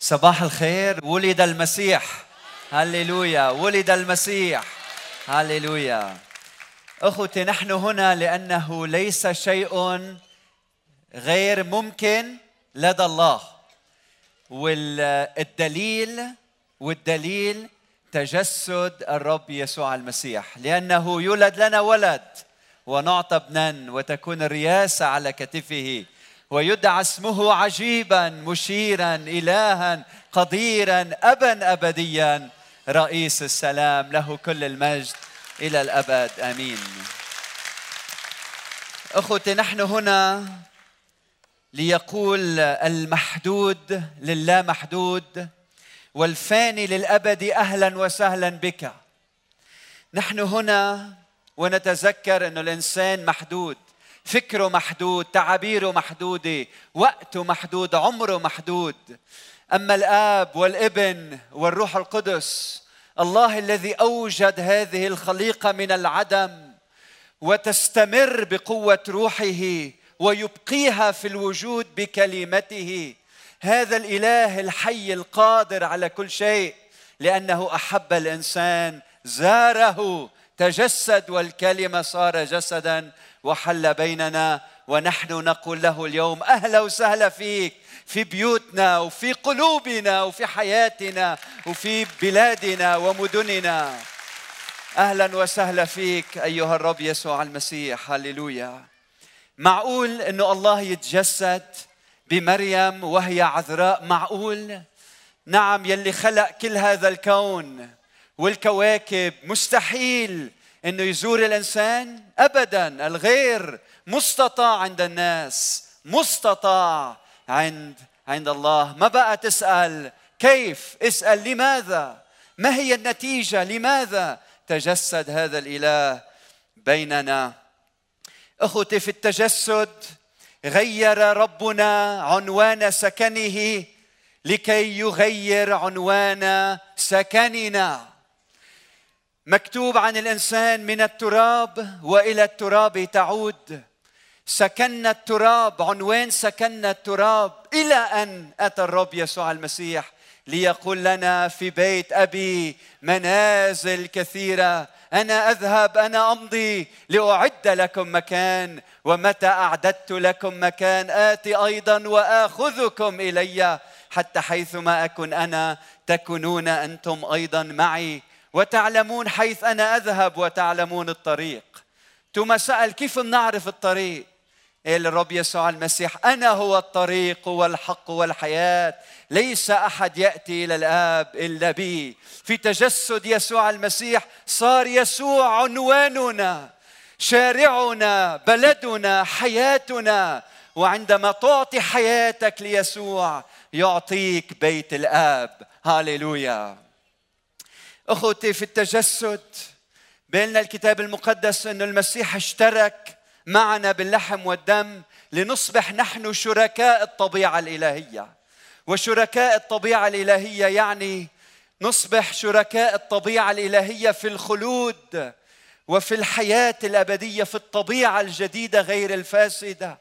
صباح الخير. ولد المسيح. هللويا. ولد المسيح. هللويا. أخوتي نحن هنا لأنه ليس شيء غير ممكن لدى الله. والدليل والدليل تجسد الرب يسوع المسيح. لأنه يولد لنا ولد ونعطى ابنا وتكون الرياسة على كتفه. ويدعى اسمه عجيبا مشيرا الها قديرا ابا ابديا. رئيس السلام له كل المجد إلى الأبد. آمين. أخوتي نحن هنا ليقول المحدود لله محدود والفاني للأبد أهلا وسهلا بك. نحن هنا ونتذكر أن الإنسان محدود. فكره محدود تعابيره محدودة وقته محدود عمره محدود. أما الآب والابن والروح القدس الله الذي أوجد هذه الخليقة من العدم وتستمر بقوة روحه ويبقيها في الوجود بكلمته. هذا الإله الحي القادر على كل شيء لأنه أحب الإنسان زاره تجسد والكلمة صار جسدا وحل بيننا ونحن نقول له اليوم أهلا وسهلا فيك في بيوتنا وفي قلوبنا وفي حياتنا وفي بلادنا ومدننا. أهلا وسهلا فيك أيها الرب يسوع المسيح. هللويا. معقول إنه الله يتجسد بمريم وهي عذراء؟ معقول؟ نعم يلي خلق كل هذا الكون. والكواكب مستحيل إنه يزور الإنسان ابدا الغير مستطاع عند الناس مستطاع عند عند الله. ما بقى تسأل؟ كيف؟ اسأل لماذا؟ ما هي النتيجة؟ لماذا تجسد هذا الإله بيننا؟ أخوتي في التجسد غير ربنا عنوان سكنه لكي يغير عنوان سكننا. مكتوب عن الإنسان من التراب وإلى التراب تعود. سكننا التراب عنوان سكننا التراب إلى أن أتى الرب يسوع المسيح ليقول لنا في بيت أبي منازل كثيرة أنا أذهب أنا أمضي لأعد لكم مكان ومتى أعددت لكم مكان آتي أيضا وآخذكم إلي حتى حيثما أكن أنا تكونون أنتم أيضا معي. وتعلمون حيث أنا أذهب وتعلمون الطريق. ثم سأل كيف بنعرف الطريق؟ قال الرب يسوع المسيح أنا هو الطريق والحق والحياة. ليس أحد يأتي إلى الآب إلا بي. في تجسد يسوع المسيح صار يسوع عنواننا شارعنا بلدنا حياتنا. وعندما تعطي حياتك ليسوع يعطيك بيت الآب. هاليلويا أخوتي في التجسد بيننا الكتاب المقدس أن المسيح اشترك معنا باللحم والدم لنصبح نحن شركاء الطبيعة الإلهية. وشركاء الطبيعة الإلهية يعني نصبح شركاء الطبيعة الإلهية في الخلود وفي الحياة الأبدية في الطبيعة الجديدة غير الفاسدة.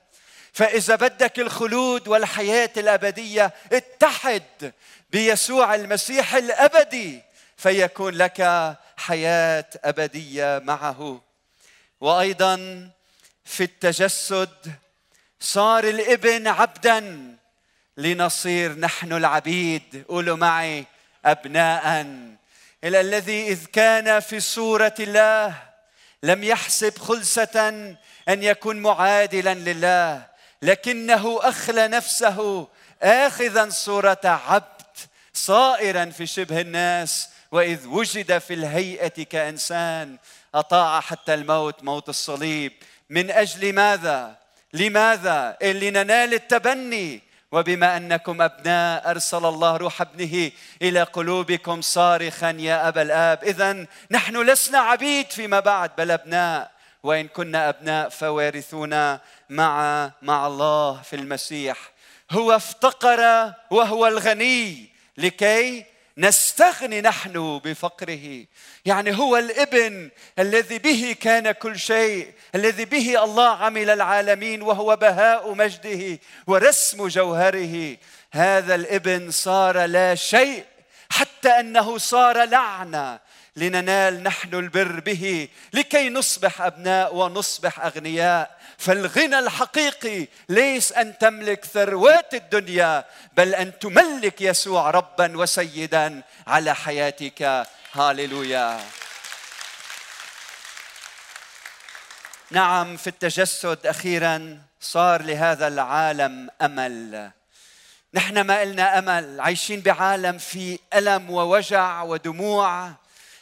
فإذا بدك الخلود والحياة الأبدية اتحد بيسوع المسيح الأبدي. فيكون لك حياة أبدية معه. وأيضا في التجسد صار الإبن عبدا لنصير نحن العبيد. قولوا معي ابناء. إلى الذي إذ كان في صورة الله لم يحسب خلسة أن يكون معادلا لله لكنه أخلى نفسه اخذا صورة عبد صائرا في شبه الناس. وإذ وجد في الهيئة كإنسان أطاع حتى الموت موت الصليب. من أجل ماذا؟ لماذا؟ لننال التبني. وبما أنكم أبناء أرسل الله روح ابنه إلى قلوبكم صارخا يا أبا الآب. اذا نحن لسنا عبيد فيما بعد بل أبناء. وإن كنا أبناء فوارثون مع مع الله في المسيح. هو افتقر وهو الغني. لكي نستغني نحن بفقره. يعني هو الابن الذي به كان كل شيء الذي به الله عمل العالمين وهو بهاء مجده ورسم جوهره. هذا الابن صار لا شيء حتى أنه صار لعنه لننال نحن البر به لكي نصبح أبناء ونصبح أغنياء. فالغنى الحقيقي ليس أن تملك ثروات الدنيا بل أن تملك يسوع ربا وسيدا على حياتك. هاليلويا. نعم في التجسد أخيرا صار لهذا العالم أمل. نحن ما إلنا أمل عايشين بعالم في ألم ووجع ودموع.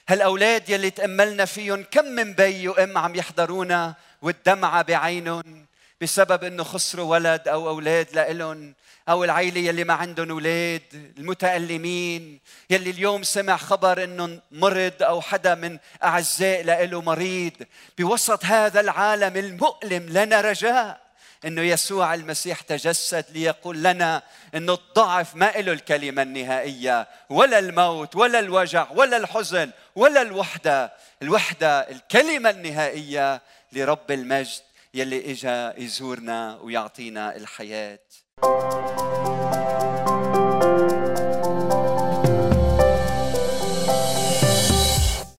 هالأولاد يلي تأملنا فيهم كم من بي وأم عم يحضرونا والدمعة بعينهم بسبب إنه خسروا ولد أو أولاد لإلهم أو العيلة يلي ما عندهم أولاد المتألمين يلي اليوم سمع خبر انه مرض أو حدا من أعزاء له مريض. بوسط هذا العالم المؤلم لنا رجاء. إنه يسوع المسيح تجسد ليقول لنا إنه الضعف ما له الكلمة النهائية ولا الموت ولا الوجع ولا الحزن ولا الوحدة. الوحدة الكلمة النهائية لرب المجد يلي إجا يزورنا ويعطينا الحياة.